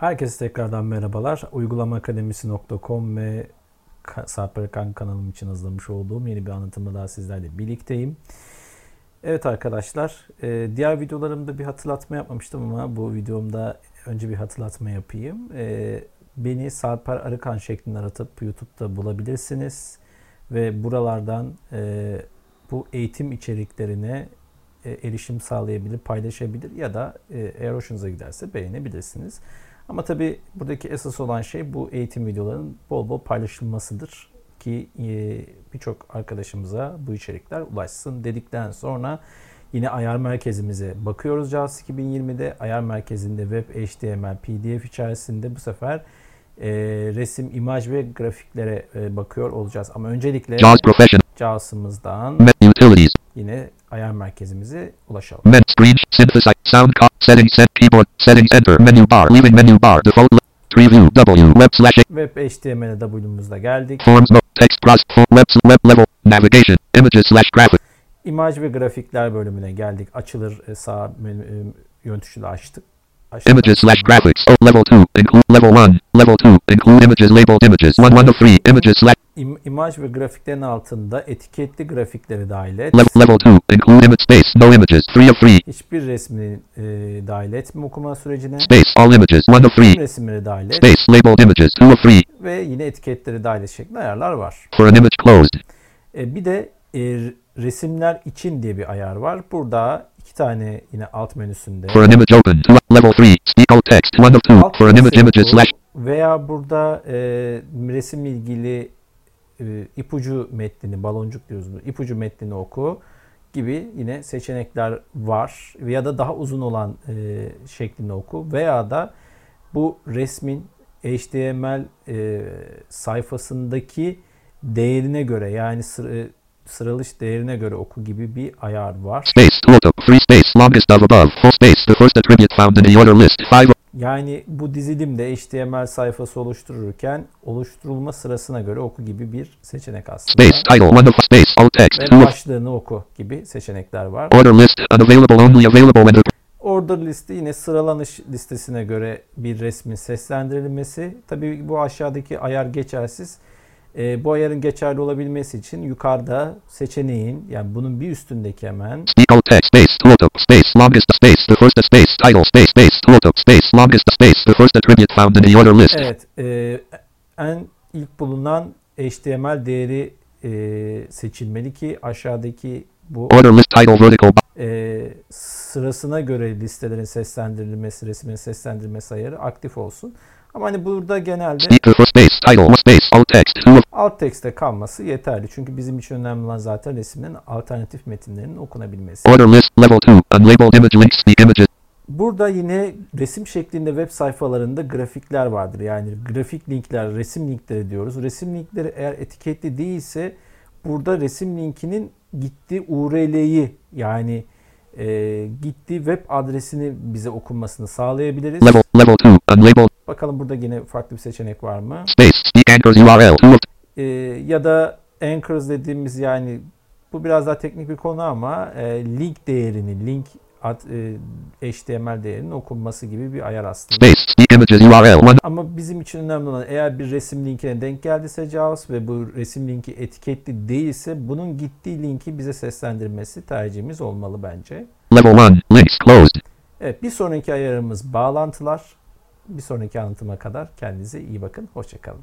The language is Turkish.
Herkese tekrardan merhabalar. Uygulamaakademisi.com ve Sarper Kan kanalım için hazırlamış olduğum yeni bir anlatımda daha sizlerle birlikteyim. Evet arkadaşlar, e, diğer videolarımda bir hatırlatma yapmamıştım ama bu videomda önce bir hatırlatma yapayım. E, beni Sarper Arıkan şeklinde aratıp YouTube'da bulabilirsiniz ve buralardan e, bu eğitim içeriklerine erişim sağlayabilir, paylaşabilir ya da eğer hoşunuza giderse beğenebilirsiniz. Ama tabi buradaki esas olan şey bu eğitim videolarının bol bol paylaşılmasıdır ki e, birçok arkadaşımıza bu içerikler ulaşsın dedikten sonra yine ayar merkezimize bakıyoruz JAWS 2020'de. Ayar merkezinde web, HTML, PDF içerisinde bu sefer e, resim, imaj ve grafiklere e, bakıyor olacağız. Ama öncelikle JAWS'ımızdan. Yine ayar merkezimize ulaşalım. Men screen synthesize sound settings set keyboard settings enter menu bar leaving menu bar default preview w web slash web html w'muzda geldik. Forms no text cross web web level navigation images slash graphic. İmaj ve grafikler bölümüne geldik. Açılır e, sağ menü, e, yön tuşuyla açtık. Images slash graphics. Oh, level 2. Include level 1. Level 2. Include images labeled images. 1 1 3. Images slash. İm, imaj ve grafiklerin altında etiketli grafikleri dahil et. Level, level 2. Include image space. No images. 3 of 3. Hiçbir resmi e, dahil etme okuma sürecine. Space. All images. 1 of 3. Resimleri dahil et. Space. Labeled images. 2 of 3. Ve yine etiketleri dahil et şeklinde ayarlar var. For an image closed. E, bir de e, resimler için diye bir ayar var. Burada iki tane yine alt menüsünde. For an image open. Level 3. Speak out text. One of two. For an image images slash. Veya burada e, resimle ilgili e, ipucu metnini, baloncuk diyoruz. ipucu metnini oku gibi yine seçenekler var. Ya da daha uzun olan e, şeklinde oku. Veya da bu resmin HTML e, sayfasındaki değerine göre yani sıra, sıralış değerine göre oku gibi bir ayar var. Space, tooltip, free space, longest of above, full space, the first attribute found in the order list, five. Yani bu dizilimde HTML sayfası oluştururken oluşturulma sırasına göre oku gibi bir seçenek aslında. Space, title, one of space, all text. Ve başlığını oku gibi seçenekler var. Order list, unavailable, only available when Order listi yine sıralanış listesine göre bir resmin seslendirilmesi. Tabii bu aşağıdaki ayar geçersiz. E, bu ayarın geçerli olabilmesi için yukarıda seçeneğin yani bunun bir üstündeki hemen. Evet, e, en ilk bulunan HTML değeri e, seçilmeli ki aşağıdaki bu order list title vertical e, sırasına göre listelerin seslendirilmesi, resmin seslendirilmesi ayarı aktif olsun. Ama hani burada genelde alt tekste kalması yeterli. Çünkü bizim için önemli olan zaten resimlerin alternatif metinlerinin okunabilmesi. Order list level 2 unlabeled image links the images. Burada yine resim şeklinde web sayfalarında grafikler vardır. Yani grafik linkler, resim linkleri diyoruz. Resim linkleri eğer etiketli değilse burada resim linkinin gitti URL'yi yani e, gittiği web adresini bize okunmasını sağlayabiliriz. Level, level 2, unlabeled. Bakalım burada yine farklı bir seçenek var mı? Space, speak anchors URL. E, ya da anchors dediğimiz yani bu biraz daha teknik bir konu ama e, link değerini, link ad, e, HTML değerinin okunması gibi bir ayar aslında. Ama bizim için önemli olan eğer bir resim linkine denk geldiyse JAWS ve bu resim linki etiketli değilse bunun gittiği linki bize seslendirmesi tercihimiz olmalı bence. Level 1, links closed. Evet, bir sonraki ayarımız bağlantılar. Bir sonraki anlatıma kadar kendinize iyi bakın. Hoşçakalın.